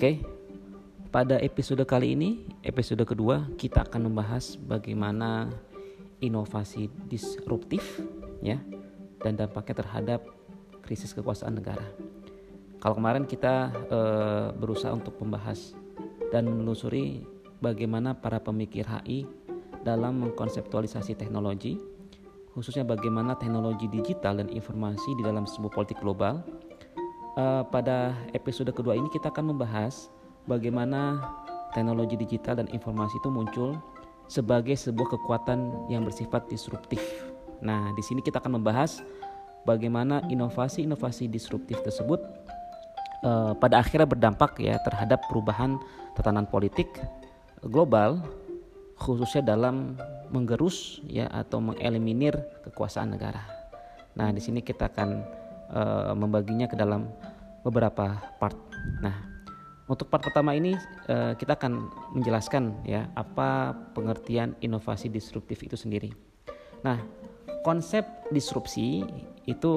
Oke, pada episode kali ini, episode kedua, kita akan membahas bagaimana inovasi disruptif ya dan dampaknya terhadap krisis kekuasaan negara. Kalau kemarin kita e, berusaha untuk membahas dan menelusuri bagaimana para pemikir HI dalam mengkonseptualisasi teknologi, khususnya bagaimana teknologi digital dan informasi di dalam sebuah politik global. E, pada episode kedua ini kita akan membahas bagaimana teknologi digital dan informasi itu muncul sebagai sebuah kekuatan yang bersifat disruptif. Nah, di sini kita akan membahas bagaimana inovasi-inovasi disruptif tersebut uh, pada akhirnya berdampak ya terhadap perubahan tatanan politik global khususnya dalam menggerus ya atau mengeliminir kekuasaan negara. Nah, di sini kita akan uh, membaginya ke dalam beberapa part. Nah, untuk part pertama ini uh, kita akan menjelaskan ya apa pengertian inovasi disruptif itu sendiri. Nah, konsep disrupsi itu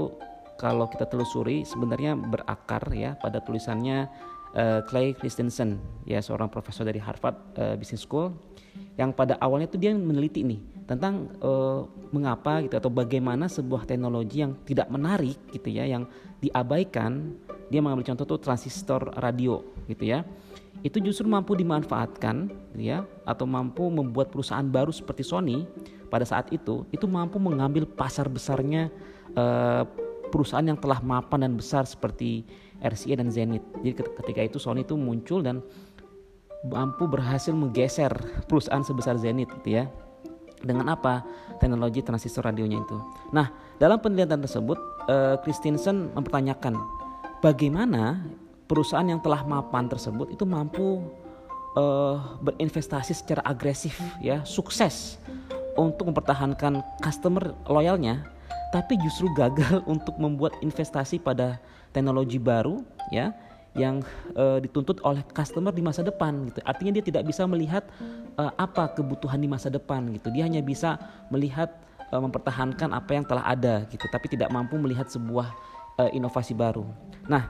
kalau kita telusuri sebenarnya berakar ya pada tulisannya uh, Clay Christensen ya seorang profesor dari Harvard uh, Business School yang pada awalnya itu dia meneliti nih tentang uh, mengapa gitu atau bagaimana sebuah teknologi yang tidak menarik gitu ya yang diabaikan dia mengambil contoh tuh transistor radio gitu ya. Itu justru mampu dimanfaatkan gitu ya atau mampu membuat perusahaan baru seperti Sony pada saat itu itu mampu mengambil pasar besarnya uh, perusahaan yang telah mapan dan besar seperti RCA dan Zenith jadi ketika itu Sony itu muncul dan mampu berhasil menggeser perusahaan sebesar Zenith gitu ya. Dengan apa? Teknologi transistor radionya itu. Nah, dalam penelitian tersebut, uh, Christensen mempertanyakan bagaimana perusahaan yang telah mapan tersebut itu mampu uh, berinvestasi secara agresif ya sukses untuk mempertahankan customer loyalnya tapi justru gagal untuk membuat investasi pada teknologi baru ya yang uh, dituntut oleh customer di masa depan gitu. Artinya dia tidak bisa melihat uh, apa kebutuhan di masa depan gitu. Dia hanya bisa melihat uh, mempertahankan apa yang telah ada gitu, tapi tidak mampu melihat sebuah uh, inovasi baru. Nah,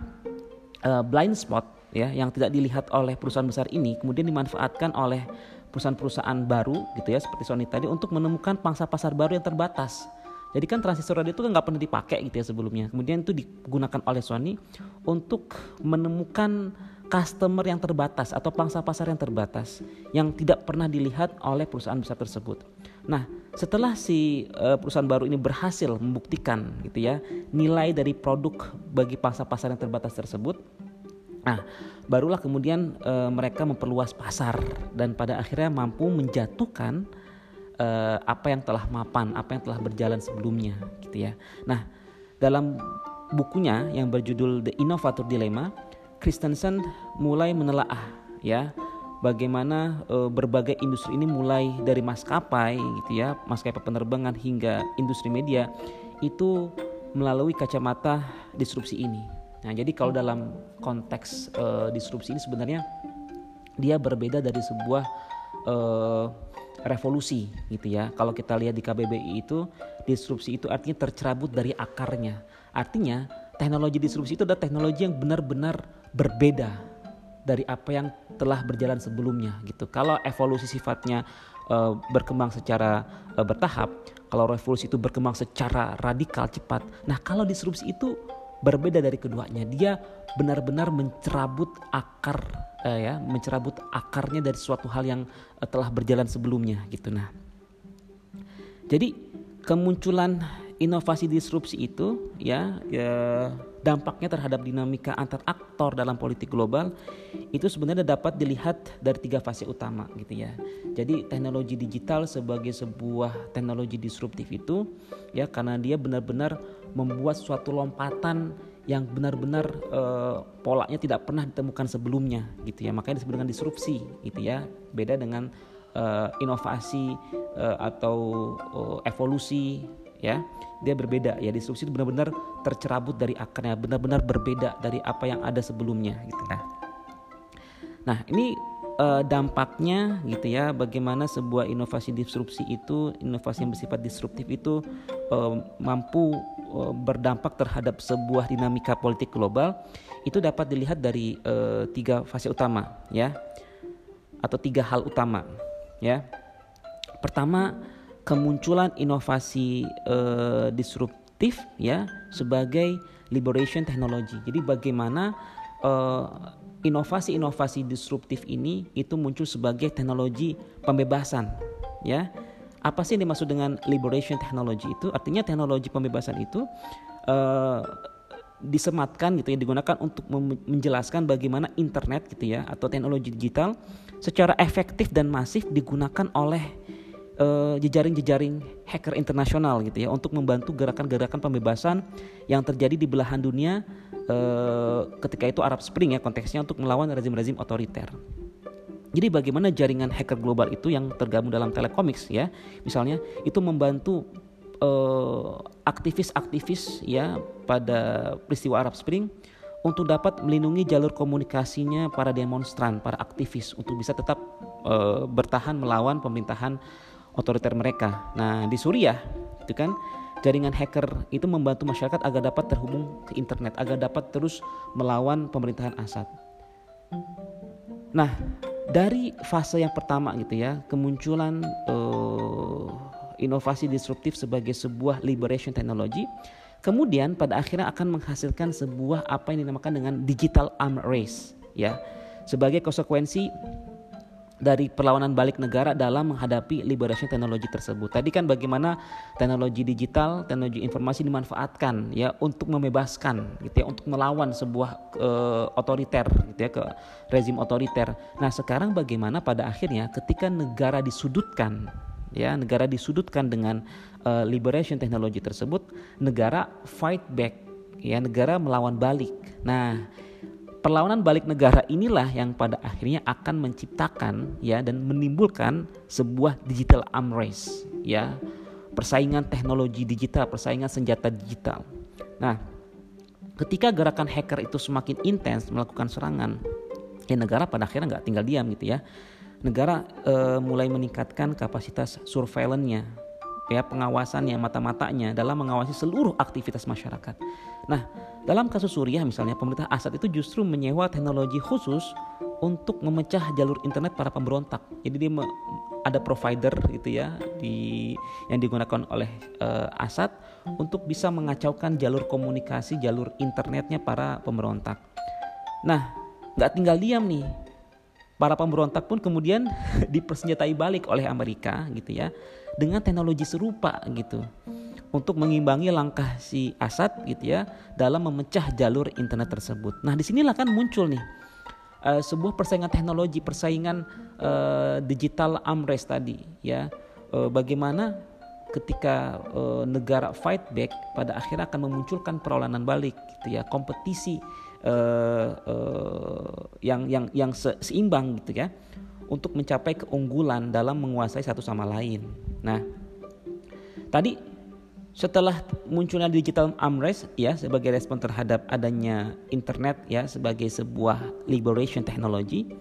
uh, blind spot ya yang tidak dilihat oleh perusahaan besar ini kemudian dimanfaatkan oleh perusahaan-perusahaan baru gitu ya seperti Sony tadi untuk menemukan pangsa pasar baru yang terbatas. Jadi kan transistor radio itu kan nggak pernah dipakai gitu ya sebelumnya. Kemudian itu digunakan oleh Sony untuk menemukan customer yang terbatas atau pangsa pasar yang terbatas yang tidak pernah dilihat oleh perusahaan besar tersebut. Nah, setelah si uh, perusahaan baru ini berhasil membuktikan gitu ya nilai dari produk bagi pangsa pasar yang terbatas tersebut, nah barulah kemudian uh, mereka memperluas pasar dan pada akhirnya mampu menjatuhkan uh, apa yang telah mapan, apa yang telah berjalan sebelumnya gitu ya. Nah, dalam bukunya yang berjudul The Innovator Dilemma, Christensen mulai menelaah ya bagaimana e, berbagai industri ini mulai dari maskapai gitu ya, maskapai penerbangan hingga industri media itu melalui kacamata disrupsi ini. Nah, jadi kalau dalam konteks e, disrupsi ini sebenarnya dia berbeda dari sebuah e, revolusi gitu ya. Kalau kita lihat di KBBI itu disrupsi itu artinya tercerabut dari akarnya. Artinya teknologi disrupsi itu adalah teknologi yang benar-benar berbeda dari apa yang telah berjalan sebelumnya gitu. Kalau evolusi sifatnya uh, berkembang secara uh, bertahap, kalau revolusi itu berkembang secara radikal cepat. Nah, kalau disrupsi itu berbeda dari keduanya. Dia benar-benar mencerabut akar uh, ya, mencerabut akarnya dari suatu hal yang uh, telah berjalan sebelumnya gitu. Nah. Jadi kemunculan inovasi disrupsi itu ya, ya dampaknya terhadap dinamika antar aktor dalam politik global itu sebenarnya dapat dilihat dari tiga fase utama gitu ya. Jadi teknologi digital sebagai sebuah teknologi disruptif itu ya karena dia benar-benar membuat suatu lompatan yang benar-benar uh, polanya tidak pernah ditemukan sebelumnya gitu ya. Makanya disebut dengan disrupsi gitu ya. Beda dengan uh, inovasi uh, atau uh, evolusi ya dia berbeda ya disrupsi itu benar-benar tercerabut dari akarnya benar-benar berbeda dari apa yang ada sebelumnya gitu nah nah ini uh, dampaknya gitu ya bagaimana sebuah inovasi disrupsi itu inovasi yang bersifat disruptif itu uh, mampu uh, berdampak terhadap sebuah dinamika politik global itu dapat dilihat dari uh, tiga fase utama ya atau tiga hal utama ya. Pertama kemunculan inovasi uh, disruptif ya sebagai liberation technology. Jadi bagaimana uh, inovasi-inovasi disruptif ini itu muncul sebagai teknologi pembebasan ya. Apa sih yang dimaksud dengan liberation technology itu? Artinya teknologi pembebasan itu uh, disematkan gitu ya digunakan untuk menjelaskan bagaimana internet gitu ya atau teknologi digital secara efektif dan masif digunakan oleh jejaring jejaring-jejaring hacker internasional gitu ya untuk membantu gerakan-gerakan pembebasan yang terjadi di belahan dunia uh, ketika itu Arab Spring ya konteksnya untuk melawan rezim-rezim otoriter. Jadi bagaimana jaringan hacker global itu yang tergabung dalam telekomics ya, misalnya itu membantu aktivis-aktivis uh, ya pada peristiwa Arab Spring untuk dapat melindungi jalur komunikasinya para demonstran, para aktivis untuk bisa tetap uh, bertahan melawan pemerintahan otoriter mereka. Nah di Suriah itu kan jaringan hacker itu membantu masyarakat agar dapat terhubung ke internet, agar dapat terus melawan pemerintahan Assad. Nah, dari fase yang pertama gitu ya, kemunculan uh, inovasi disruptif sebagai sebuah liberation technology, kemudian pada akhirnya akan menghasilkan sebuah apa yang dinamakan dengan digital arm race, ya, sebagai konsekuensi dari perlawanan balik negara dalam menghadapi liberation teknologi tersebut. Tadi kan bagaimana teknologi digital, teknologi informasi dimanfaatkan ya untuk membebaskan gitu ya, untuk melawan sebuah uh, otoriter gitu ya ke rezim otoriter. Nah, sekarang bagaimana pada akhirnya ketika negara disudutkan ya, negara disudutkan dengan uh, liberation teknologi tersebut, negara fight back ya, negara melawan balik. Nah, perlawanan balik negara inilah yang pada akhirnya akan menciptakan ya dan menimbulkan sebuah digital arm race ya persaingan teknologi digital persaingan senjata digital nah ketika gerakan hacker itu semakin intens melakukan serangan ya negara pada akhirnya nggak tinggal diam gitu ya negara e, mulai meningkatkan kapasitas surveillance-nya ya pengawasannya mata-matanya dalam mengawasi seluruh aktivitas masyarakat. Nah, dalam kasus Suriah misalnya pemerintah Assad itu justru menyewa teknologi khusus untuk memecah jalur internet para pemberontak. Jadi dia ada provider gitu ya di yang digunakan oleh uh, Assad untuk bisa mengacaukan jalur komunikasi, jalur internetnya para pemberontak. Nah, nggak tinggal diam nih. Para pemberontak pun kemudian dipersenjatai balik oleh Amerika gitu ya dengan teknologi serupa gitu untuk mengimbangi langkah si Asad gitu ya dalam memecah jalur internet tersebut. Nah di sinilah kan muncul nih uh, sebuah persaingan teknologi, persaingan uh, digital amres tadi ya. Uh, bagaimana ketika uh, negara fight back pada akhirnya akan memunculkan perlawanan balik gitu ya, kompetisi uh, uh, yang yang yang seimbang gitu ya untuk mencapai keunggulan dalam menguasai satu sama lain. Nah, tadi setelah munculnya digital armrest ya sebagai respon terhadap adanya internet ya sebagai sebuah liberation technology.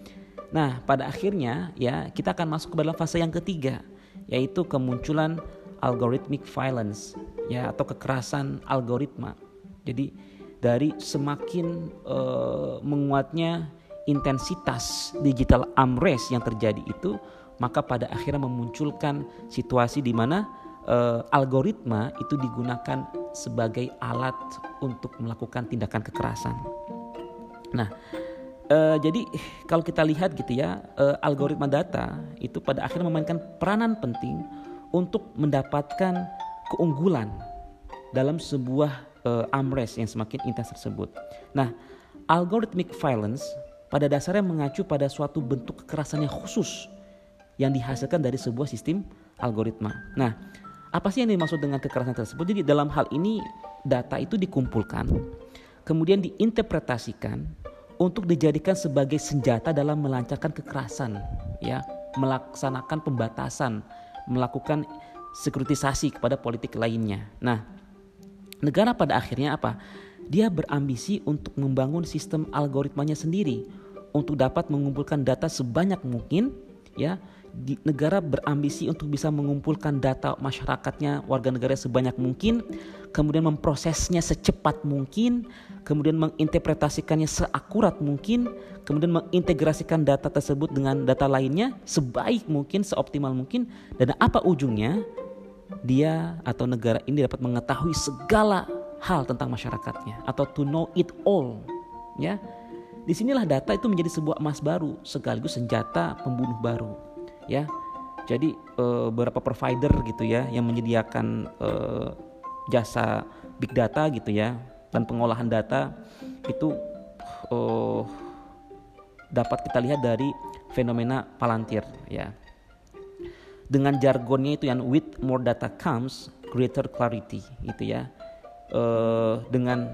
Nah, pada akhirnya ya kita akan masuk ke dalam fase yang ketiga yaitu kemunculan algorithmic violence ya atau kekerasan algoritma. Jadi dari semakin uh, menguatnya intensitas digital armrest yang terjadi itu maka pada akhirnya memunculkan situasi di mana uh, algoritma itu digunakan sebagai alat untuk melakukan tindakan kekerasan. Nah, uh, jadi kalau kita lihat gitu ya, uh, algoritma data itu pada akhirnya memainkan peranan penting untuk mendapatkan keunggulan dalam sebuah uh, armrest yang semakin intens tersebut. Nah, algorithmic violence pada dasarnya mengacu pada suatu bentuk kekerasan yang khusus yang dihasilkan dari sebuah sistem algoritma. Nah, apa sih yang dimaksud dengan kekerasan tersebut? Jadi dalam hal ini data itu dikumpulkan, kemudian diinterpretasikan untuk dijadikan sebagai senjata dalam melancarkan kekerasan, ya, melaksanakan pembatasan, melakukan sekuritisasi kepada politik lainnya. Nah, negara pada akhirnya apa? Dia berambisi untuk membangun sistem algoritmanya sendiri untuk dapat mengumpulkan data sebanyak mungkin ya negara berambisi untuk bisa mengumpulkan data masyarakatnya warga negara sebanyak mungkin, kemudian memprosesnya secepat mungkin, kemudian menginterpretasikannya seakurat mungkin, kemudian mengintegrasikan data tersebut dengan data lainnya sebaik mungkin, seoptimal mungkin, dan apa ujungnya? Dia atau negara ini dapat mengetahui segala hal tentang masyarakatnya atau to know it all, ya. Di sinilah data itu menjadi sebuah emas baru sekaligus senjata pembunuh baru ya. Jadi uh, beberapa provider gitu ya yang menyediakan uh, jasa big data gitu ya dan pengolahan data itu uh, dapat kita lihat dari fenomena Palantir ya. Dengan jargonnya itu yang with more data comes greater clarity gitu ya. Uh, dengan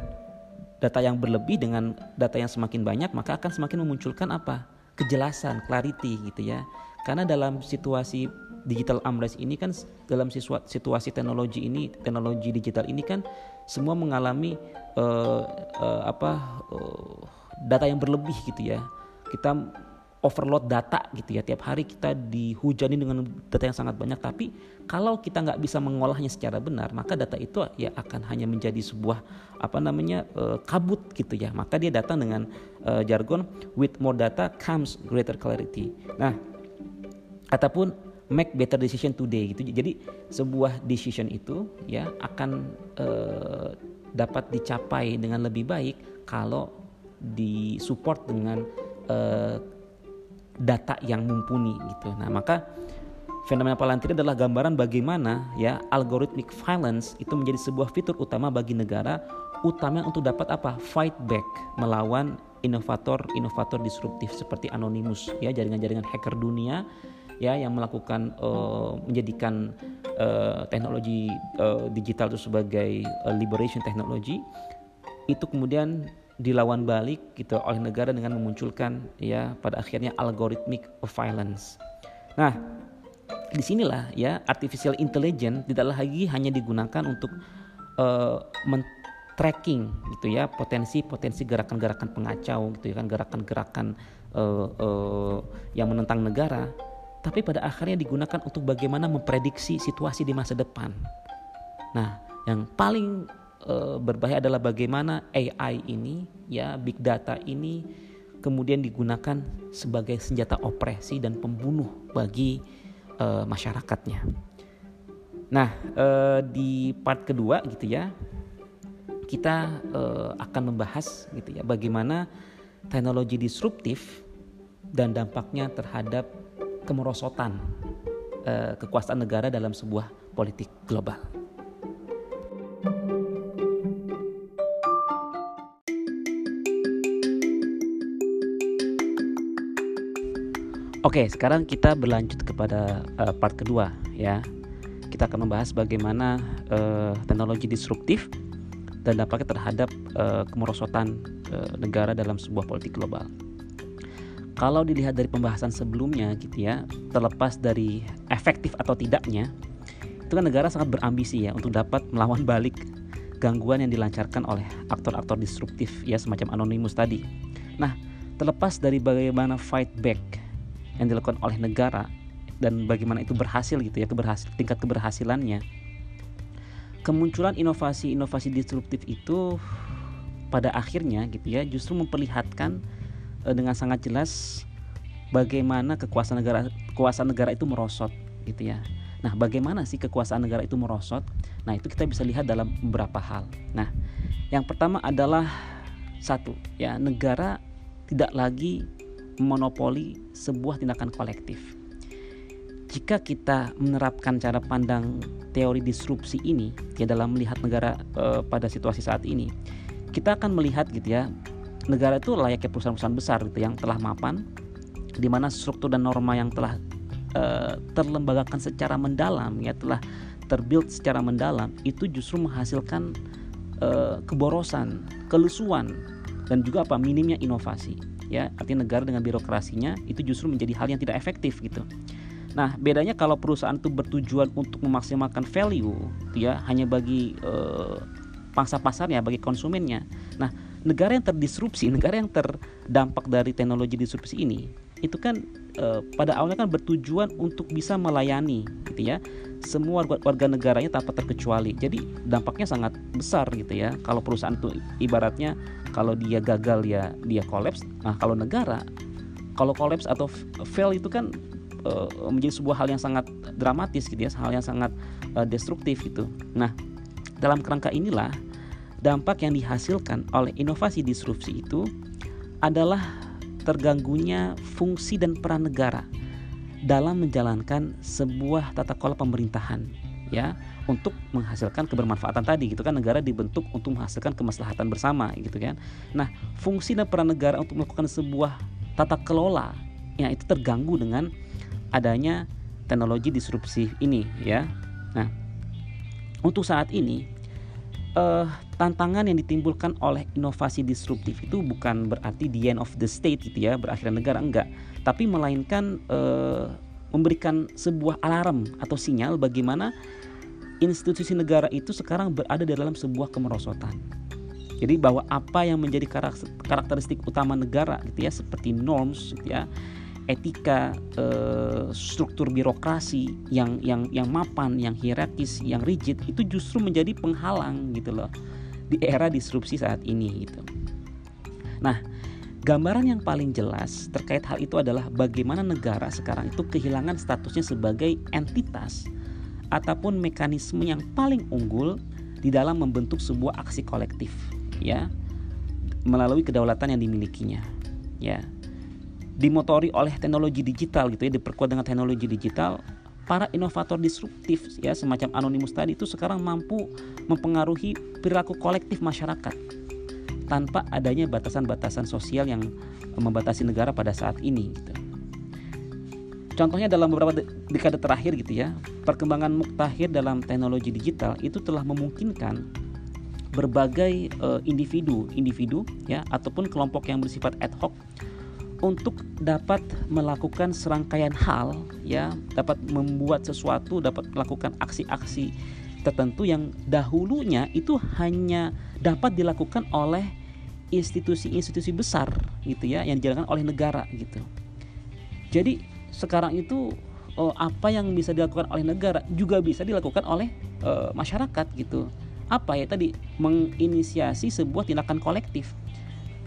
data yang berlebih dengan data yang semakin banyak maka akan semakin memunculkan apa? Kejelasan clarity gitu ya karena dalam situasi digital amres ini kan dalam situasi teknologi ini teknologi digital ini kan semua mengalami uh, uh, apa uh, data yang berlebih gitu ya. Kita overload data gitu ya. Tiap hari kita dihujani dengan data yang sangat banyak. Tapi kalau kita nggak bisa mengolahnya secara benar maka data itu ya akan hanya menjadi sebuah apa namanya uh, kabut gitu ya. Maka dia datang dengan uh, jargon with more data comes greater clarity. Nah ataupun make better decision today gitu. Jadi sebuah decision itu ya akan uh, dapat dicapai dengan lebih baik kalau disupport dengan uh, data yang mumpuni gitu. Nah, maka fenomena Palantir adalah gambaran bagaimana ya algorithmic violence itu menjadi sebuah fitur utama bagi negara utama untuk dapat apa? fight back melawan inovator-inovator disruptif seperti Anonymous ya jaringan-jaringan hacker dunia ya yang melakukan uh, menjadikan uh, teknologi uh, digital itu sebagai uh, liberation technology itu kemudian dilawan balik gitu oleh negara dengan memunculkan ya pada akhirnya algorithmic violence. Nah, di sinilah ya artificial intelligence tidak lagi hanya digunakan untuk uh, tracking gitu ya potensi-potensi gerakan-gerakan pengacau gitu ya kan gerakan-gerakan uh, uh, yang menentang negara tapi pada akhirnya digunakan untuk bagaimana memprediksi situasi di masa depan. Nah, yang paling e, berbahaya adalah bagaimana AI ini, ya big data ini kemudian digunakan sebagai senjata opresi dan pembunuh bagi e, masyarakatnya. Nah, e, di part kedua gitu ya, kita e, akan membahas gitu ya bagaimana teknologi disruptif dan dampaknya terhadap kemerosotan uh, kekuasaan negara dalam sebuah politik global. Oke, sekarang kita berlanjut kepada uh, part kedua ya. Kita akan membahas bagaimana uh, teknologi disruptif dan dampaknya terhadap uh, kemerosotan uh, negara dalam sebuah politik global kalau dilihat dari pembahasan sebelumnya gitu ya, terlepas dari efektif atau tidaknya, itu kan negara sangat berambisi ya untuk dapat melawan balik gangguan yang dilancarkan oleh aktor-aktor disruptif ya semacam anonimus tadi. Nah, terlepas dari bagaimana fight back yang dilakukan oleh negara dan bagaimana itu berhasil gitu ya, keberhasil, tingkat keberhasilannya. Kemunculan inovasi-inovasi disruptif itu pada akhirnya gitu ya justru memperlihatkan uh, dengan sangat jelas bagaimana kekuasaan negara kekuasaan negara itu merosot gitu ya. Nah, bagaimana sih kekuasaan negara itu merosot? Nah, itu kita bisa lihat dalam beberapa hal. Nah, yang pertama adalah satu, ya, negara tidak lagi monopoli sebuah tindakan kolektif. Jika kita menerapkan cara pandang teori disrupsi ini ya dalam melihat negara e, pada situasi saat ini, kita akan melihat gitu ya negara itu layaknya perusahaan-perusahaan besar gitu yang telah mapan di mana struktur dan norma yang telah uh, terlembagakan secara mendalam ya telah terbuild secara mendalam itu justru menghasilkan uh, keborosan, kelusuan dan juga apa minimnya inovasi ya artinya negara dengan birokrasinya itu justru menjadi hal yang tidak efektif gitu. Nah bedanya kalau perusahaan itu bertujuan untuk memaksimalkan value ya hanya bagi uh, pangsa pasarnya bagi konsumennya. Nah negara yang terdisrupsi, negara yang terdampak dari teknologi disrupsi ini, itu kan uh, pada awalnya kan bertujuan untuk bisa melayani gitu ya semua warga negaranya tanpa terkecuali. Jadi dampaknya sangat besar gitu ya. Kalau perusahaan itu ibaratnya kalau dia gagal ya dia kolaps. Nah, kalau negara kalau kolaps atau fail itu kan uh, menjadi sebuah hal yang sangat dramatis gitu ya, hal yang sangat uh, destruktif gitu. Nah, dalam kerangka inilah dampak yang dihasilkan oleh inovasi disrupsi itu adalah terganggunya fungsi dan peran negara dalam menjalankan sebuah tata kelola pemerintahan ya untuk menghasilkan kebermanfaatan tadi gitu kan negara dibentuk untuk menghasilkan kemaslahatan bersama gitu kan. Nah fungsi dan peran negara untuk melakukan sebuah tata kelola ya itu terganggu dengan adanya teknologi disrupsi ini ya. Nah untuk saat ini eh, tantangan yang ditimbulkan oleh inovasi disruptif itu bukan berarti the end of the state gitu ya berakhir negara enggak tapi melainkan uh, memberikan sebuah alarm atau sinyal bagaimana institusi negara itu sekarang berada di dalam sebuah kemerosotan. Jadi bahwa apa yang menjadi karakteristik utama negara gitu ya seperti norms gitu ya, etika, eh, struktur birokrasi yang yang yang mapan, yang hierarkis, yang rigid itu justru menjadi penghalang gitu loh di era disrupsi saat ini gitu. Nah, Gambaran yang paling jelas terkait hal itu adalah bagaimana negara sekarang itu kehilangan statusnya sebagai entitas ataupun mekanisme yang paling unggul di dalam membentuk sebuah aksi kolektif ya melalui kedaulatan yang dimilikinya ya dimotori oleh teknologi digital gitu ya diperkuat dengan teknologi digital para inovator disruptif ya semacam anonimus tadi itu sekarang mampu mempengaruhi perilaku kolektif masyarakat tanpa adanya batasan-batasan sosial yang membatasi negara pada saat ini gitu. Contohnya dalam beberapa dekade terakhir gitu ya, perkembangan muktahir dalam teknologi digital itu telah memungkinkan berbagai uh, individu, individu ya ataupun kelompok yang bersifat ad hoc untuk dapat melakukan serangkaian hal ya, dapat membuat sesuatu, dapat melakukan aksi-aksi tertentu yang dahulunya itu hanya dapat dilakukan oleh institusi-institusi besar gitu ya yang dijalankan oleh negara gitu. Jadi sekarang itu oh, apa yang bisa dilakukan oleh negara juga bisa dilakukan oleh uh, masyarakat gitu. Apa ya tadi menginisiasi sebuah tindakan kolektif.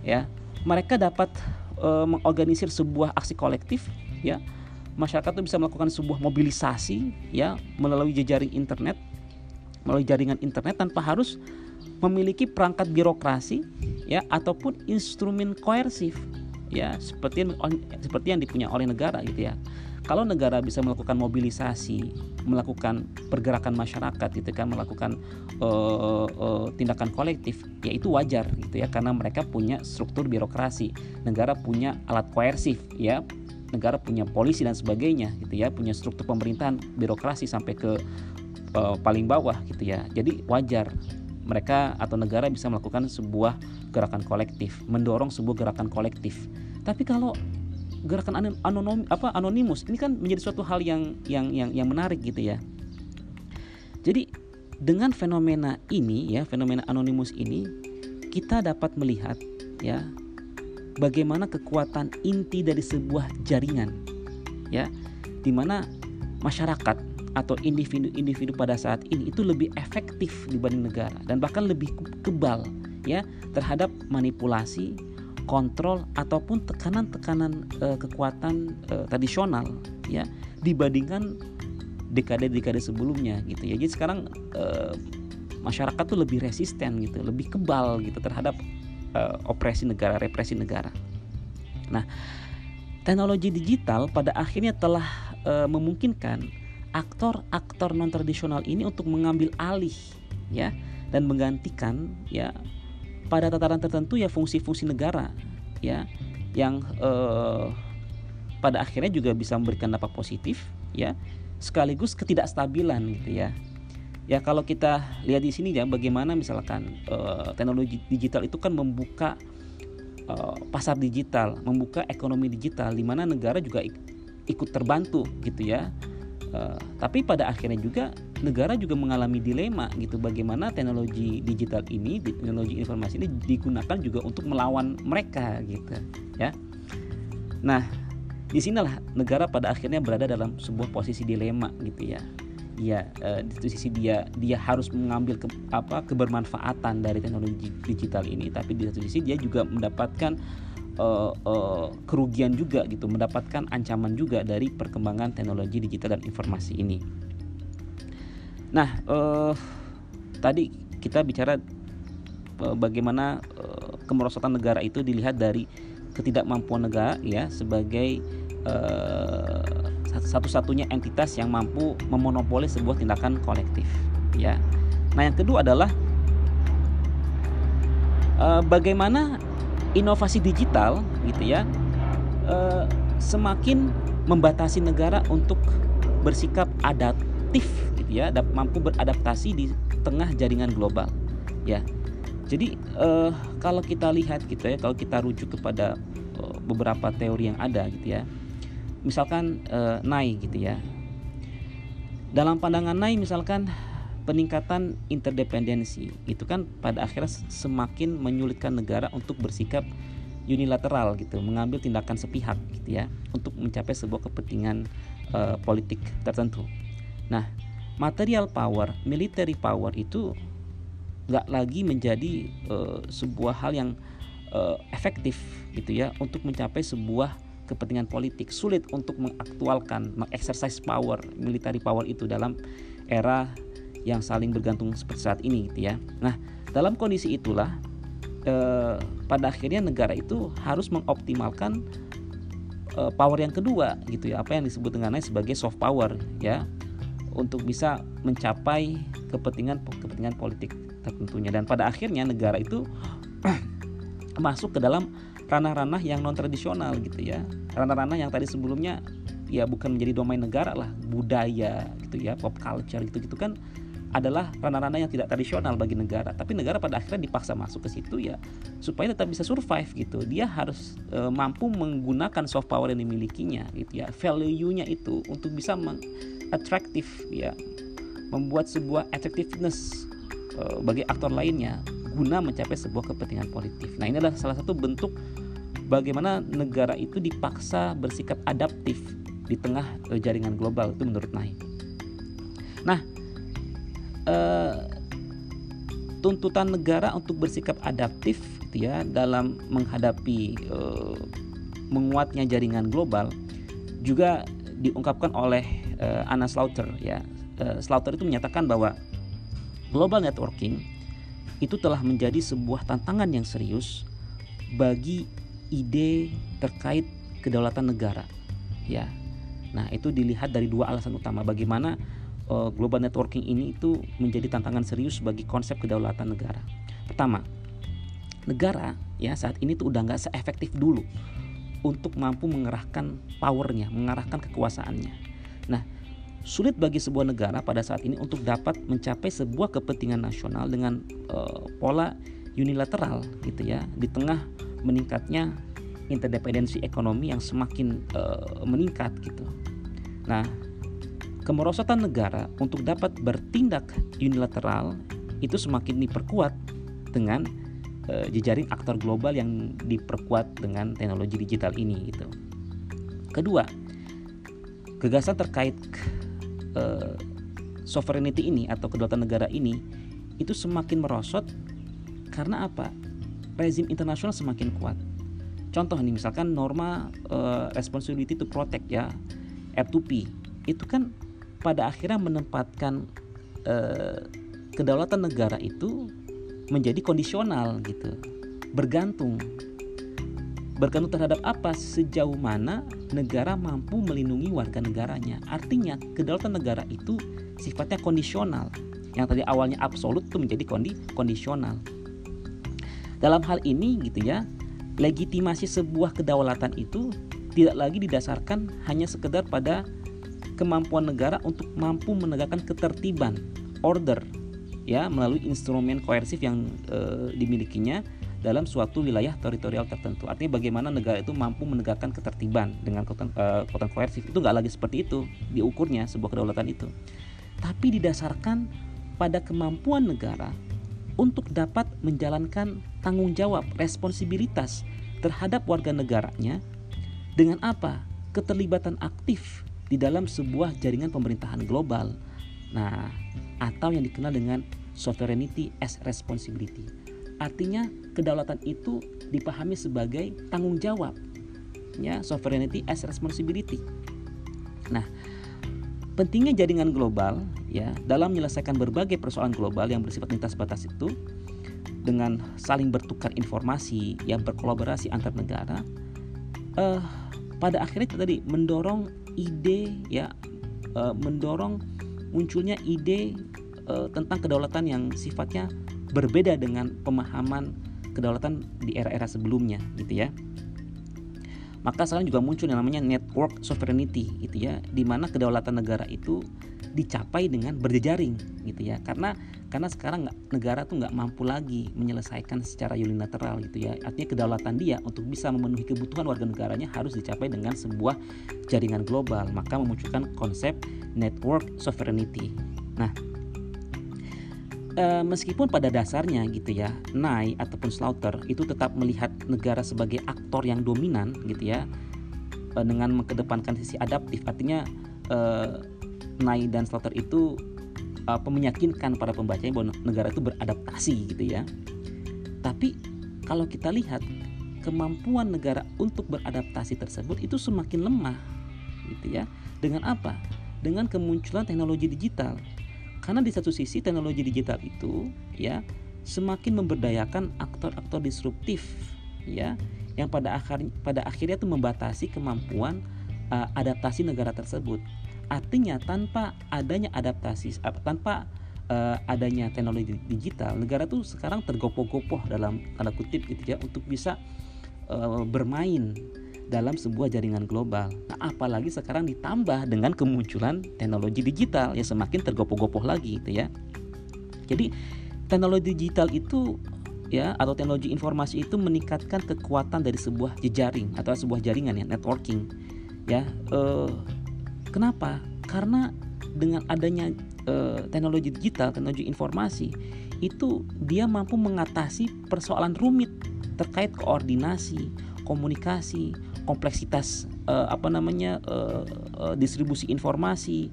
Ya, mereka dapat uh, mengorganisir sebuah aksi kolektif ya. Masyarakat itu bisa melakukan sebuah mobilisasi ya melalui jejaring internet, melalui jaringan internet tanpa harus memiliki perangkat birokrasi ya ataupun instrumen koersif ya seperti yang, seperti yang dipunya oleh negara gitu ya. Kalau negara bisa melakukan mobilisasi, melakukan pergerakan masyarakat gitu kan, melakukan uh, uh, tindakan kolektif, ya itu wajar gitu ya karena mereka punya struktur birokrasi. Negara punya alat koersif ya. Negara punya polisi dan sebagainya gitu ya, punya struktur pemerintahan birokrasi sampai ke uh, paling bawah gitu ya. Jadi wajar mereka atau negara bisa melakukan sebuah gerakan kolektif, mendorong sebuah gerakan kolektif. Tapi kalau gerakan anonim apa anonimus ini kan menjadi suatu hal yang yang yang yang menarik gitu ya. Jadi dengan fenomena ini ya, fenomena anonimus ini kita dapat melihat ya bagaimana kekuatan inti dari sebuah jaringan ya di mana masyarakat atau individu-individu pada saat ini itu lebih efektif dibanding negara dan bahkan lebih kebal ya terhadap manipulasi, kontrol ataupun tekanan-tekanan e, kekuatan e, tradisional ya dibandingkan dekade-dekade sebelumnya gitu ya. Jadi sekarang e, masyarakat tuh lebih resisten gitu, lebih kebal gitu terhadap e, opresi negara, represi negara. Nah, teknologi digital pada akhirnya telah e, memungkinkan aktor-aktor non tradisional ini untuk mengambil alih ya dan menggantikan ya pada tataran tertentu ya fungsi-fungsi negara ya yang eh, pada akhirnya juga bisa memberikan dampak positif ya sekaligus ketidakstabilan gitu ya. Ya kalau kita lihat di sini ya bagaimana misalkan eh, teknologi digital itu kan membuka eh, pasar digital membuka ekonomi digital di mana negara juga ikut terbantu gitu ya Uh, tapi pada akhirnya juga negara juga mengalami dilema gitu bagaimana teknologi digital ini teknologi informasi ini digunakan juga untuk melawan mereka gitu ya. Nah di sinilah negara pada akhirnya berada dalam sebuah posisi dilema gitu ya. Ya uh, di satu sisi dia dia harus mengambil ke, apa kebermanfaatan dari teknologi digital ini tapi di satu sisi dia juga mendapatkan uh, uh, kerugian juga gitu mendapatkan ancaman juga dari perkembangan teknologi digital dan informasi ini nah uh, tadi kita bicara uh, bagaimana uh, kemerosotan negara itu dilihat dari ketidakmampuan negara ya sebagai uh, satu-satunya entitas yang mampu memonopoli sebuah tindakan kolektif ya. Nah, yang kedua adalah bagaimana inovasi digital gitu ya uh, semakin membatasi negara untuk bersikap adaptif gitu ya, mampu beradaptasi di tengah jaringan global ya. Jadi uh, kalau kita lihat gitu ya, kalau kita rujuk kepada uh, beberapa teori yang ada gitu ya, misalkan Nai gitu ya. Dalam pandangan Nai misalkan peningkatan interdependensi itu kan pada akhirnya semakin menyulitkan negara untuk bersikap unilateral gitu, mengambil tindakan sepihak gitu ya untuk mencapai sebuah kepentingan uh, politik tertentu. Nah, material power, military power itu nggak lagi menjadi uh, sebuah hal yang uh, efektif gitu ya untuk mencapai sebuah kepentingan politik sulit untuk mengaktualkan mengexercise power military power itu dalam era yang saling bergantung seperti saat ini gitu ya. Nah dalam kondisi itulah eh, pada akhirnya negara itu harus mengoptimalkan eh, power yang kedua gitu ya apa yang disebut dengannya sebagai soft power ya untuk bisa mencapai kepentingan kepentingan politik tertentunya. Dan pada akhirnya negara itu masuk ke dalam ranah-ranah yang non tradisional gitu ya. Ranah-ranah yang tadi sebelumnya ya bukan menjadi domain negara lah budaya gitu ya pop culture gitu gitu kan adalah ranah-ranah yang tidak tradisional bagi negara. Tapi negara pada akhirnya dipaksa masuk ke situ ya supaya tetap bisa survive gitu. Dia harus e, mampu menggunakan soft power yang dimilikinya gitu ya. Value-nya itu untuk bisa atraktif ya membuat sebuah attractiveness e, bagi aktor lainnya guna mencapai sebuah kepentingan politik. Nah ini adalah salah satu bentuk bagaimana negara itu dipaksa bersikap adaptif di tengah uh, jaringan global itu menurut Nahi. Nah, uh, tuntutan negara untuk bersikap adaptif gitu ya dalam menghadapi uh, menguatnya jaringan global juga diungkapkan oleh uh, Anna Slaughter ya. Uh, Slaughter itu menyatakan bahwa global networking itu telah menjadi sebuah tantangan yang serius bagi ide terkait kedaulatan negara. Ya. Nah, itu dilihat dari dua alasan utama bagaimana uh, global networking ini itu menjadi tantangan serius bagi konsep kedaulatan negara. Pertama, negara ya saat ini tuh udah nggak seefektif dulu untuk mampu mengerahkan powernya, mengarahkan kekuasaannya. Nah, sulit bagi sebuah negara pada saat ini untuk dapat mencapai sebuah kepentingan nasional dengan uh, pola unilateral gitu ya di tengah meningkatnya interdependensi ekonomi yang semakin uh, meningkat gitu. Nah, kemerosotan negara untuk dapat bertindak unilateral itu semakin diperkuat dengan uh, jejaring aktor global yang diperkuat dengan teknologi digital ini gitu. Kedua, gagasan terkait uh, sovereignty ini atau kedaulatan negara ini itu semakin merosot karena apa? rezim internasional semakin kuat. Contoh nih misalkan norma uh, responsibility to protect ya R2P itu kan pada akhirnya menempatkan uh, kedaulatan negara itu menjadi kondisional gitu, bergantung bergantung terhadap apa sejauh mana negara mampu melindungi warga negaranya. Artinya kedaulatan negara itu sifatnya kondisional. Yang tadi awalnya absolut itu menjadi kondi kondisional. Dalam hal ini gitu ya, legitimasi sebuah kedaulatan itu tidak lagi didasarkan hanya sekedar pada kemampuan negara untuk mampu menegakkan ketertiban, order ya melalui instrumen koersif yang e, dimilikinya dalam suatu wilayah teritorial tertentu. Artinya bagaimana negara itu mampu menegakkan ketertiban dengan kekuatan, e, koersif itu nggak lagi seperti itu diukurnya sebuah kedaulatan itu, tapi didasarkan pada kemampuan negara untuk dapat menjalankan tanggung jawab responsibilitas terhadap warga negaranya dengan apa? keterlibatan aktif di dalam sebuah jaringan pemerintahan global. Nah, atau yang dikenal dengan sovereignty as responsibility. Artinya kedaulatan itu dipahami sebagai tanggung jawab. Ya, sovereignty as responsibility. Nah, pentingnya jaringan global ya dalam menyelesaikan berbagai persoalan global yang bersifat lintas batas itu dengan saling bertukar informasi yang berkolaborasi antar negara uh, pada akhirnya tadi mendorong ide ya uh, mendorong munculnya ide uh, tentang kedaulatan yang sifatnya berbeda dengan pemahaman kedaulatan di era-era sebelumnya gitu ya. Maka sekarang juga muncul yang namanya network sovereignty gitu ya di mana kedaulatan negara itu dicapai dengan berjejaring gitu ya. Karena karena sekarang nggak negara tuh nggak mampu lagi menyelesaikan secara unilateral gitu ya. Artinya kedaulatan dia untuk bisa memenuhi kebutuhan warga negaranya harus dicapai dengan sebuah jaringan global. Maka memunculkan konsep network sovereignty. Nah e, meskipun pada dasarnya gitu ya Nye ataupun Slaughter itu tetap melihat negara sebagai aktor yang dominan gitu ya e, dengan mengedepankan sisi adaptif. Artinya e, Nye dan Slaughter itu apa meyakinkan para pembacanya bahwa negara itu beradaptasi gitu ya. Tapi kalau kita lihat kemampuan negara untuk beradaptasi tersebut itu semakin lemah gitu ya. Dengan apa? Dengan kemunculan teknologi digital. Karena di satu sisi teknologi digital itu ya semakin memberdayakan aktor-aktor disruptif ya yang pada akhir pada akhirnya itu membatasi kemampuan uh, adaptasi negara tersebut Artinya tanpa adanya adaptasi, tanpa uh, adanya teknologi digital, negara tuh sekarang tergopoh-gopoh dalam tanda kutip gitu ya untuk bisa uh, bermain dalam sebuah jaringan global. Nah, apalagi sekarang ditambah dengan kemunculan teknologi digital yang semakin tergopoh-gopoh lagi gitu ya. Jadi teknologi digital itu ya atau teknologi informasi itu meningkatkan kekuatan dari sebuah jejaring atau sebuah jaringan ya networking ya uh, Kenapa? Karena dengan adanya e, teknologi digital, teknologi informasi, itu dia mampu mengatasi persoalan rumit terkait koordinasi, komunikasi, kompleksitas e, apa namanya e, e, distribusi informasi,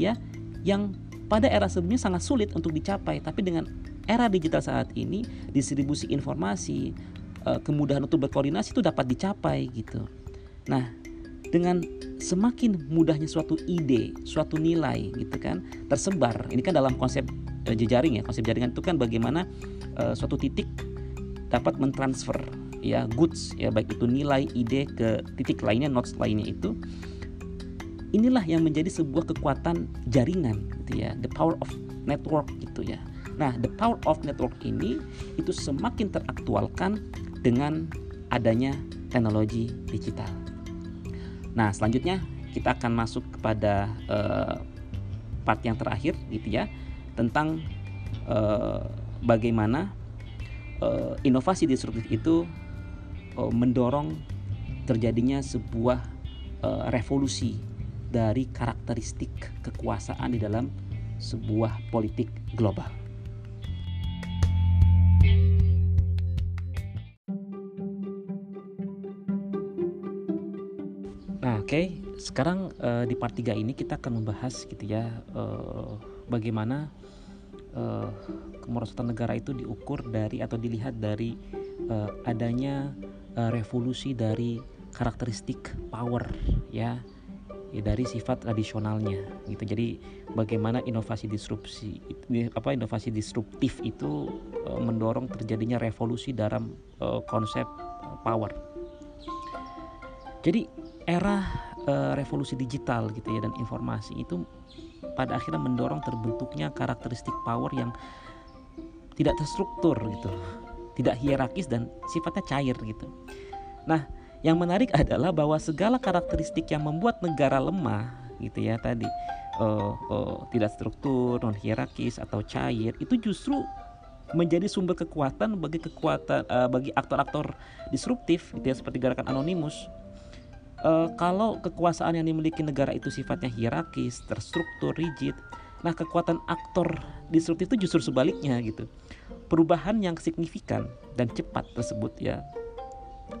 ya, yang pada era sebelumnya sangat sulit untuk dicapai, tapi dengan era digital saat ini distribusi informasi, kemudahan untuk berkoordinasi itu dapat dicapai gitu. Nah, dengan semakin mudahnya suatu ide, suatu nilai gitu kan tersebar. Ini kan dalam konsep uh, jejaring ya. Konsep jaringan itu kan bagaimana uh, suatu titik dapat mentransfer ya goods ya baik itu nilai ide ke titik lainnya nodes lainnya itu inilah yang menjadi sebuah kekuatan jaringan gitu ya the power of network gitu ya nah the power of network ini itu semakin teraktualkan dengan adanya teknologi digital Nah, selanjutnya kita akan masuk kepada uh, part yang terakhir gitu ya tentang uh, bagaimana uh, inovasi disruptif itu uh, mendorong terjadinya sebuah uh, revolusi dari karakteristik kekuasaan di dalam sebuah politik global. Okay, sekarang uh, di part 3 ini kita akan membahas gitu ya uh, bagaimana uh, kemerosotan negara itu diukur dari atau dilihat dari uh, adanya uh, revolusi dari karakteristik power ya, ya dari sifat tradisionalnya gitu. Jadi bagaimana inovasi disrupsi apa inovasi disruptif itu uh, mendorong terjadinya revolusi dalam uh, konsep power. Jadi era uh, revolusi digital gitu ya dan informasi itu pada akhirnya mendorong terbentuknya karakteristik power yang tidak terstruktur gitu, tidak hierarkis dan sifatnya cair gitu. Nah, yang menarik adalah bahwa segala karakteristik yang membuat negara lemah gitu ya tadi uh, uh, tidak struktur, non hierarkis atau cair itu justru menjadi sumber kekuatan bagi kekuatan uh, bagi aktor-aktor disruptif gitu ya seperti gerakan anonimus uh, kalau kekuasaan yang dimiliki negara itu sifatnya hierarkis, terstruktur, rigid, nah kekuatan aktor disruptif itu justru sebaliknya gitu. Perubahan yang signifikan dan cepat tersebut ya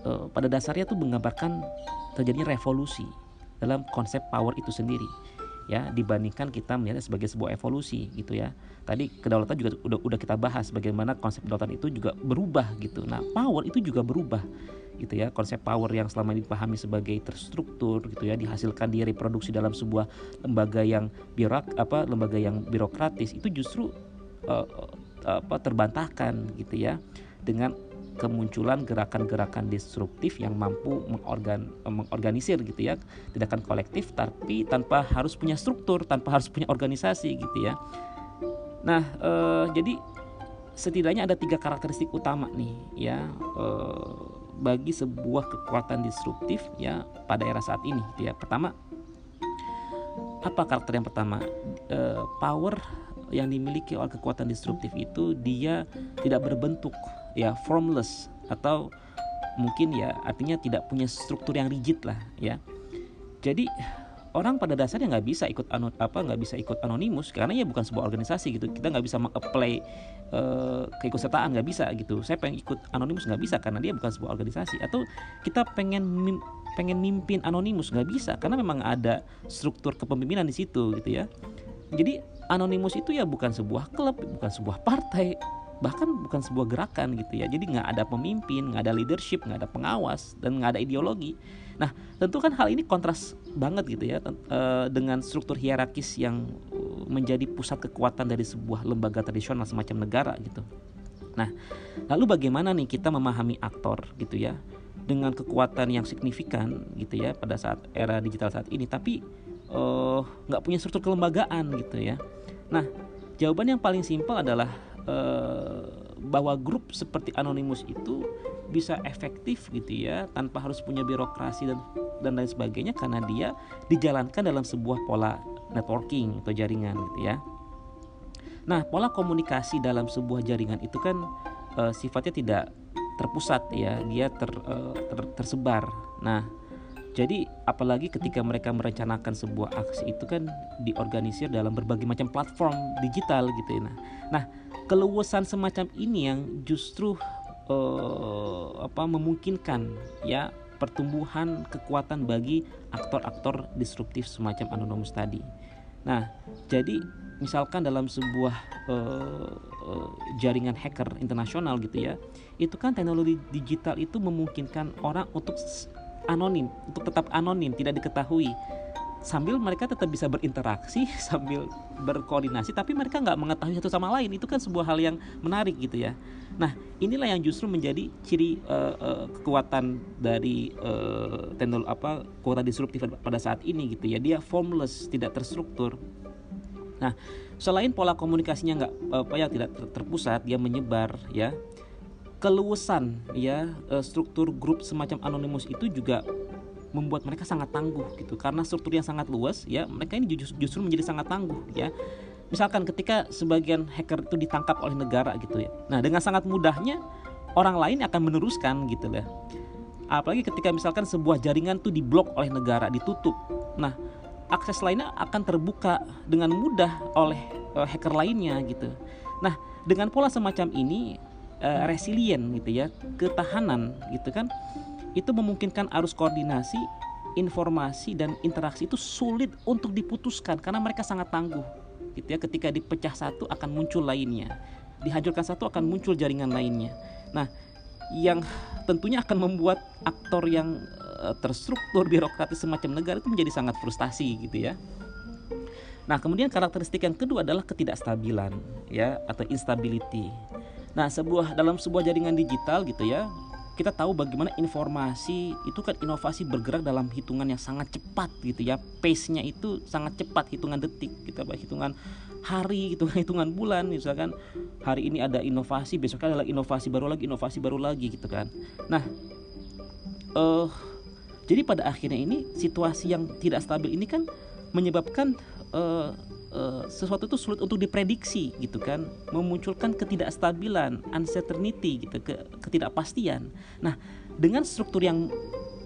uh, pada dasarnya itu menggambarkan terjadinya revolusi dalam konsep power itu sendiri ya dibandingkan kita melihat sebagai sebuah evolusi gitu ya. Tadi kedaulatan juga udah udah kita bahas bagaimana konsep kedaulatan itu juga berubah gitu. Nah power itu juga berubah gitu ya konsep power yang selama ini dipahami sebagai terstruktur gitu ya dihasilkan di reproduksi dalam sebuah lembaga yang birok apa lembaga yang birokratis itu justru uh, apa terbantahkan gitu ya dengan kemunculan gerakan-gerakan disruptif yang mampu mengorgan, mengorganisir gitu ya tindakan kolektif tapi tanpa harus punya struktur tanpa harus punya organisasi gitu ya. Nah eh, jadi setidaknya ada tiga karakteristik utama nih ya eh, bagi sebuah kekuatan disruptif ya pada era saat ini. Ya pertama apa karakter yang pertama? Eh, power yang dimiliki oleh kekuatan disruptif itu dia tidak berbentuk ya formless atau mungkin ya artinya tidak punya struktur yang rigid lah ya. Jadi orang pada dasarnya nggak bisa ikut anu, apa nggak bisa ikut anonimus karena ya bukan sebuah organisasi gitu. Kita nggak bisa mengapply uh, keikutsertaan nggak bisa gitu. Saya pengen ikut anonimus nggak bisa karena dia bukan sebuah organisasi. Atau kita pengen mim, pengen mimpin anonimus nggak bisa karena memang ada struktur kepemimpinan di situ gitu ya. Jadi anonimus itu ya bukan sebuah klub bukan sebuah partai bahkan bukan sebuah gerakan gitu ya. Jadi nggak ada pemimpin nggak ada leadership nggak ada pengawas dan nggak ada ideologi nah tentu kan hal ini kontras banget gitu ya eh, dengan struktur hierarkis yang eh, menjadi pusat kekuatan dari sebuah lembaga tradisional semacam negara gitu. Nah lalu bagaimana nih kita memahami aktor gitu ya dengan kekuatan yang signifikan gitu ya pada saat era digital saat ini tapi uh, nggak punya struktur kelembagaan gitu ya. Nah jawaban yang paling simpel adalah Eh, bahwa grup seperti Anonymous itu bisa efektif gitu ya tanpa harus punya birokrasi dan dan lain sebagainya karena dia dijalankan dalam sebuah pola networking atau jaringan gitu ya. Nah, pola komunikasi dalam sebuah jaringan itu kan e, sifatnya tidak terpusat ya, dia ter, e, ter, tersebar. Nah, jadi apalagi ketika mereka merencanakan sebuah aksi itu kan diorganisir dalam berbagai macam platform digital gitu ya. Nah, nah keluasan semacam ini yang justru uh, apa memungkinkan ya pertumbuhan kekuatan bagi aktor-aktor disruptif semacam anonymous tadi. Nah, jadi misalkan dalam sebuah uh, jaringan hacker internasional gitu ya, itu kan teknologi digital itu memungkinkan orang untuk anonim, untuk tetap anonim, tidak diketahui sambil mereka tetap bisa berinteraksi sambil berkoordinasi tapi mereka nggak mengetahui satu sama lain. Itu kan sebuah hal yang menarik gitu ya. Nah inilah yang justru menjadi ciri uh, uh, kekuatan dari uh, teknologi apa kekuatan disruptif pada saat ini gitu ya. Dia formless tidak terstruktur. Nah selain pola komunikasinya nggak apa ya tidak terpusat dia menyebar ya. Keluasan ya struktur grup semacam anonimus itu juga membuat mereka sangat tangguh gitu. Karena struktur yang sangat luas ya mereka ini justru, justru menjadi sangat tangguh ya. Misalkan ketika sebagian hacker itu ditangkap oleh negara gitu ya. Nah dengan sangat mudahnya orang lain akan meneruskan gitu ya apalagi ketika misalkan sebuah jaringan tuh diblok oleh negara ditutup. Nah akses lainnya akan terbuka dengan mudah oleh uh, hacker lainnya gitu. Nah dengan pola semacam ini uh, resilient gitu ya ketahanan gitu kan itu memungkinkan arus koordinasi, informasi dan interaksi itu sulit untuk diputuskan karena mereka sangat tangguh. Gitu ya, ketika dipecah satu akan muncul lainnya. Dihancurkan satu akan muncul jaringan lainnya. Nah, yang tentunya akan membuat aktor yang uh, terstruktur birokratis semacam negara itu menjadi sangat frustasi gitu ya. Nah, kemudian karakteristik yang kedua adalah ketidakstabilan ya atau instability. Nah, sebuah dalam sebuah jaringan digital gitu ya, kita tahu bagaimana informasi itu kan inovasi bergerak dalam hitungan yang sangat cepat gitu ya. Pace-nya itu sangat cepat hitungan detik kita gitu, hitungan hari hitungan hitungan bulan misalkan. Hari ini ada inovasi besoknya adalah inovasi baru lagi inovasi baru lagi gitu kan. Nah uh, jadi pada akhirnya ini situasi yang tidak stabil ini kan menyebabkan uh, uh, sesuatu itu sulit untuk diprediksi gitu kan. Memunculkan ketidakstabilan uncertainty gitu ke, ketidakpastian. Nah dengan struktur yang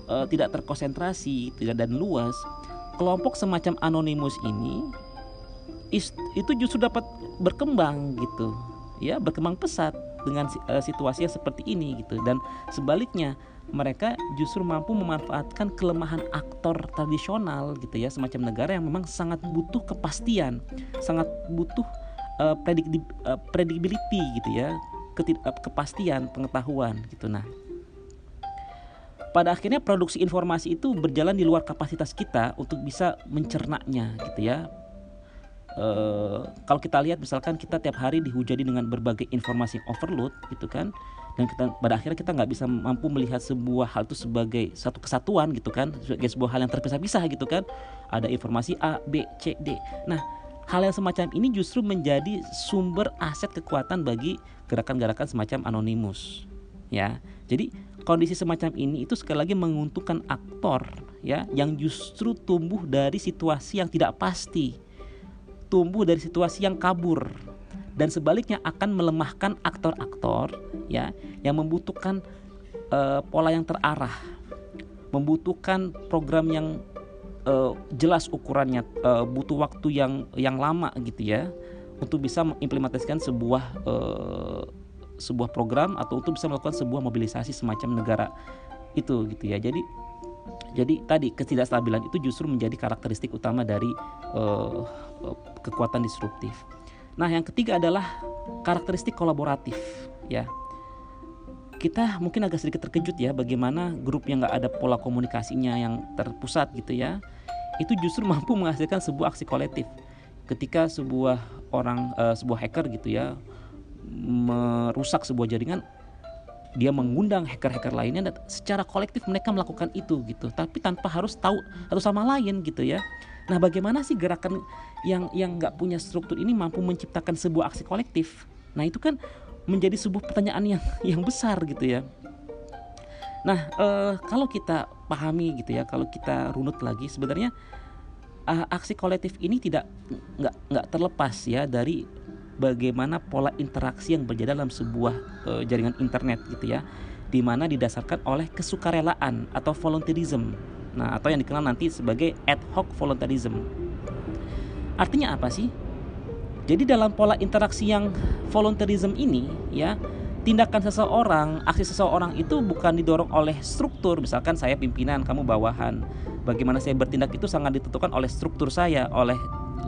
uh, tidak terkonsentrasi tidak dan luas kelompok semacam anonimus ini is, itu justru dapat berkembang gitu. Ya berkembang pesat dengan uh, situasi yang seperti ini gitu. Dan sebaliknya mereka justru mampu memanfaatkan kelemahan aktor tradisional gitu ya semacam negara yang memang sangat butuh kepastian sangat butuh uh, predictability gitu ya kepastian pengetahuan gitu. Nah pada akhirnya produksi informasi itu berjalan di luar kapasitas kita untuk bisa mencernanya gitu ya. E, kalau kita lihat misalkan kita tiap hari dihujani dengan berbagai informasi overload gitu kan dan kita pada akhirnya kita nggak bisa mampu melihat sebuah hal itu sebagai satu kesatuan gitu kan sebagai sebuah hal yang terpisah-pisah gitu kan. Ada informasi A B C D. Nah hal yang semacam ini justru menjadi sumber aset kekuatan bagi gerakan-gerakan semacam anonimus ya. Jadi kondisi semacam ini itu sekali lagi menguntungkan aktor ya yang justru tumbuh dari situasi yang tidak pasti tumbuh dari situasi yang kabur dan sebaliknya akan melemahkan aktor-aktor ya yang membutuhkan uh, pola yang terarah membutuhkan program yang uh, jelas ukurannya uh, butuh waktu yang yang lama gitu ya untuk bisa mengimplementasikan sebuah uh, sebuah program atau untuk bisa melakukan sebuah mobilisasi semacam negara itu gitu ya jadi jadi tadi ketidakstabilan itu justru menjadi karakteristik utama dari uh, kekuatan disruptif. Nah, yang ketiga adalah karakteristik kolaboratif, ya. Kita mungkin agak sedikit terkejut ya bagaimana grup yang nggak ada pola komunikasinya yang terpusat gitu ya, itu justru mampu menghasilkan sebuah aksi kolektif. Ketika sebuah orang, uh, sebuah hacker gitu ya, merusak sebuah jaringan dia mengundang hacker-hacker lainnya dan secara kolektif mereka melakukan itu gitu. Tapi tanpa harus tahu satu sama lain gitu ya. Nah bagaimana sih gerakan yang yang nggak punya struktur ini mampu menciptakan sebuah aksi kolektif? Nah itu kan menjadi sebuah pertanyaan yang yang besar gitu ya. Nah eh, kalau kita pahami gitu ya kalau kita runut lagi sebenarnya uh, aksi kolektif ini tidak nggak nggak terlepas ya dari bagaimana pola interaksi yang berjalan dalam sebuah uh, jaringan internet gitu ya di mana didasarkan oleh kesukarelaan atau volunteerism nah atau yang dikenal nanti sebagai ad hoc volunteerism artinya apa sih jadi dalam pola interaksi yang volunteerism ini ya tindakan seseorang, aksi seseorang itu bukan didorong oleh struktur, misalkan saya pimpinan, kamu bawahan. Bagaimana saya bertindak itu sangat ditentukan oleh struktur saya, oleh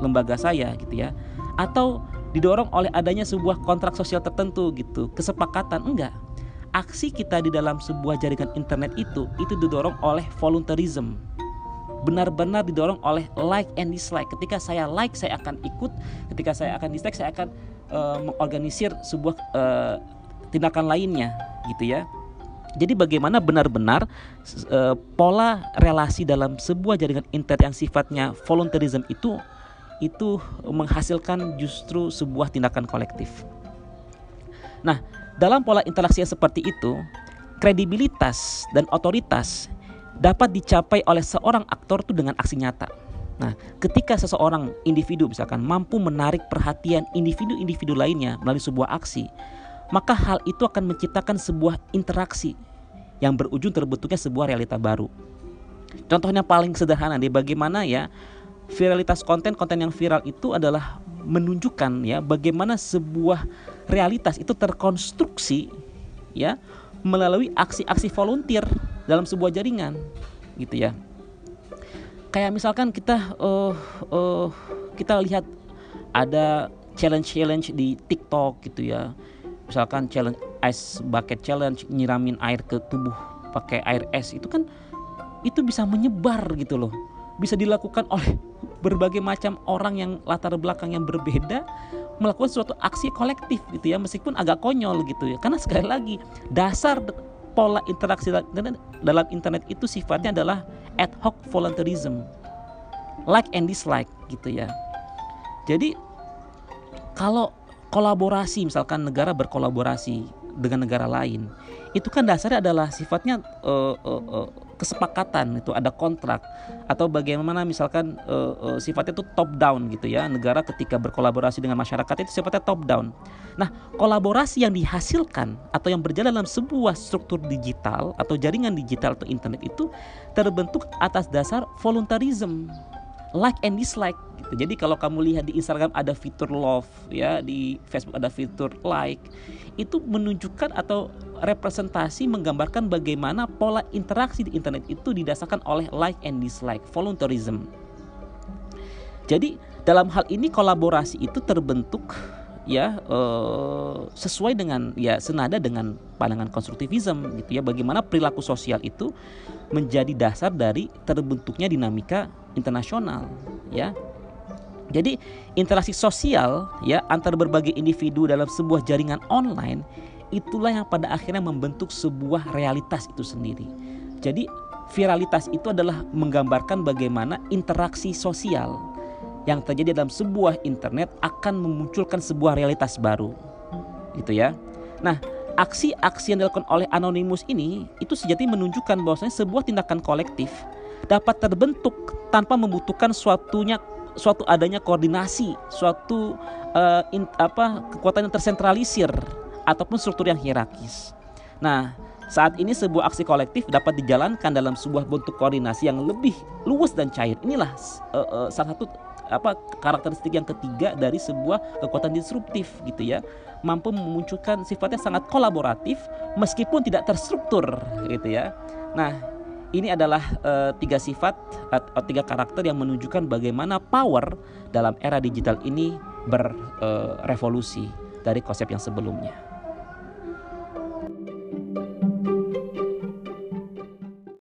lembaga saya gitu ya. Atau didorong oleh adanya sebuah kontrak sosial tertentu gitu, kesepakatan enggak. Aksi kita di dalam sebuah jaringan internet itu itu didorong oleh volunteerism. Benar-benar didorong oleh like and dislike. Ketika saya like, saya akan ikut. Ketika saya akan dislike, saya akan uh, mengorganisir sebuah uh, tindakan lainnya, gitu ya. Jadi bagaimana benar-benar uh, pola relasi dalam sebuah jaringan internet yang sifatnya volunteerism itu itu menghasilkan justru sebuah tindakan kolektif. Nah, dalam pola interaksi seperti itu, kredibilitas dan otoritas dapat dicapai oleh seorang aktor itu dengan aksi nyata. Nah, ketika seseorang individu misalkan mampu menarik perhatian individu-individu lainnya melalui sebuah aksi, maka hal itu akan menciptakan sebuah interaksi yang berujung terbentuknya sebuah realita baru. Contohnya paling sederhana nih bagaimana ya viralitas konten konten yang viral itu adalah menunjukkan ya bagaimana sebuah realitas itu terkonstruksi ya melalui aksi-aksi volunteer dalam sebuah jaringan gitu ya. Kayak misalkan kita uh, uh, kita lihat ada challenge challenge di TikTok gitu ya. Misalkan challenge ice bucket challenge nyiramin air ke tubuh pakai air es itu kan itu bisa menyebar gitu loh bisa dilakukan oleh berbagai macam orang yang latar belakang yang berbeda melakukan suatu aksi kolektif gitu ya meskipun agak konyol gitu ya. Karena sekali lagi dasar pola interaksi dalam internet itu sifatnya adalah ad hoc volunteerism. Like and dislike gitu ya. Jadi kalau kolaborasi misalkan negara berkolaborasi dengan negara lain itu kan dasarnya adalah sifatnya uh, uh, uh, kesepakatan itu ada kontrak atau bagaimana misalkan uh, uh, sifatnya itu top down gitu ya negara ketika berkolaborasi dengan masyarakat itu sifatnya top down. Nah kolaborasi yang dihasilkan atau yang berjalan dalam sebuah struktur digital atau jaringan digital atau internet itu terbentuk atas dasar voluntarism like and dislike gitu. Jadi kalau kamu lihat di Instagram ada fitur love ya, di Facebook ada fitur like, itu menunjukkan atau representasi menggambarkan bagaimana pola interaksi di internet itu didasarkan oleh like and dislike, voluntarism. Jadi dalam hal ini kolaborasi itu terbentuk ya uh, sesuai dengan ya senada dengan pandangan konstruktivisme gitu ya. Bagaimana perilaku sosial itu menjadi dasar dari terbentuknya dinamika internasional ya. Jadi interaksi sosial ya antar berbagai individu dalam sebuah jaringan online itulah yang pada akhirnya membentuk sebuah realitas itu sendiri. Jadi viralitas itu adalah menggambarkan bagaimana interaksi sosial yang terjadi dalam sebuah internet akan memunculkan sebuah realitas baru. Gitu ya. Nah, aksi-aksi yang dilakukan oleh Anonymous ini itu sejati menunjukkan bahwasanya sebuah tindakan kolektif dapat terbentuk tanpa membutuhkan suatunya suatu adanya koordinasi, suatu uh, in, apa kekuatan yang tersentralisir ataupun struktur yang hierarkis. Nah, saat ini sebuah aksi kolektif dapat dijalankan dalam sebuah bentuk koordinasi yang lebih luas dan cair. Inilah uh, uh, salah satu apa karakteristik yang ketiga dari sebuah kekuatan disruptif gitu ya mampu memunculkan sifatnya sangat kolaboratif meskipun tidak terstruktur gitu ya nah ini adalah uh, tiga sifat atau tiga karakter yang menunjukkan bagaimana power dalam era digital ini berrevolusi uh, dari konsep yang sebelumnya.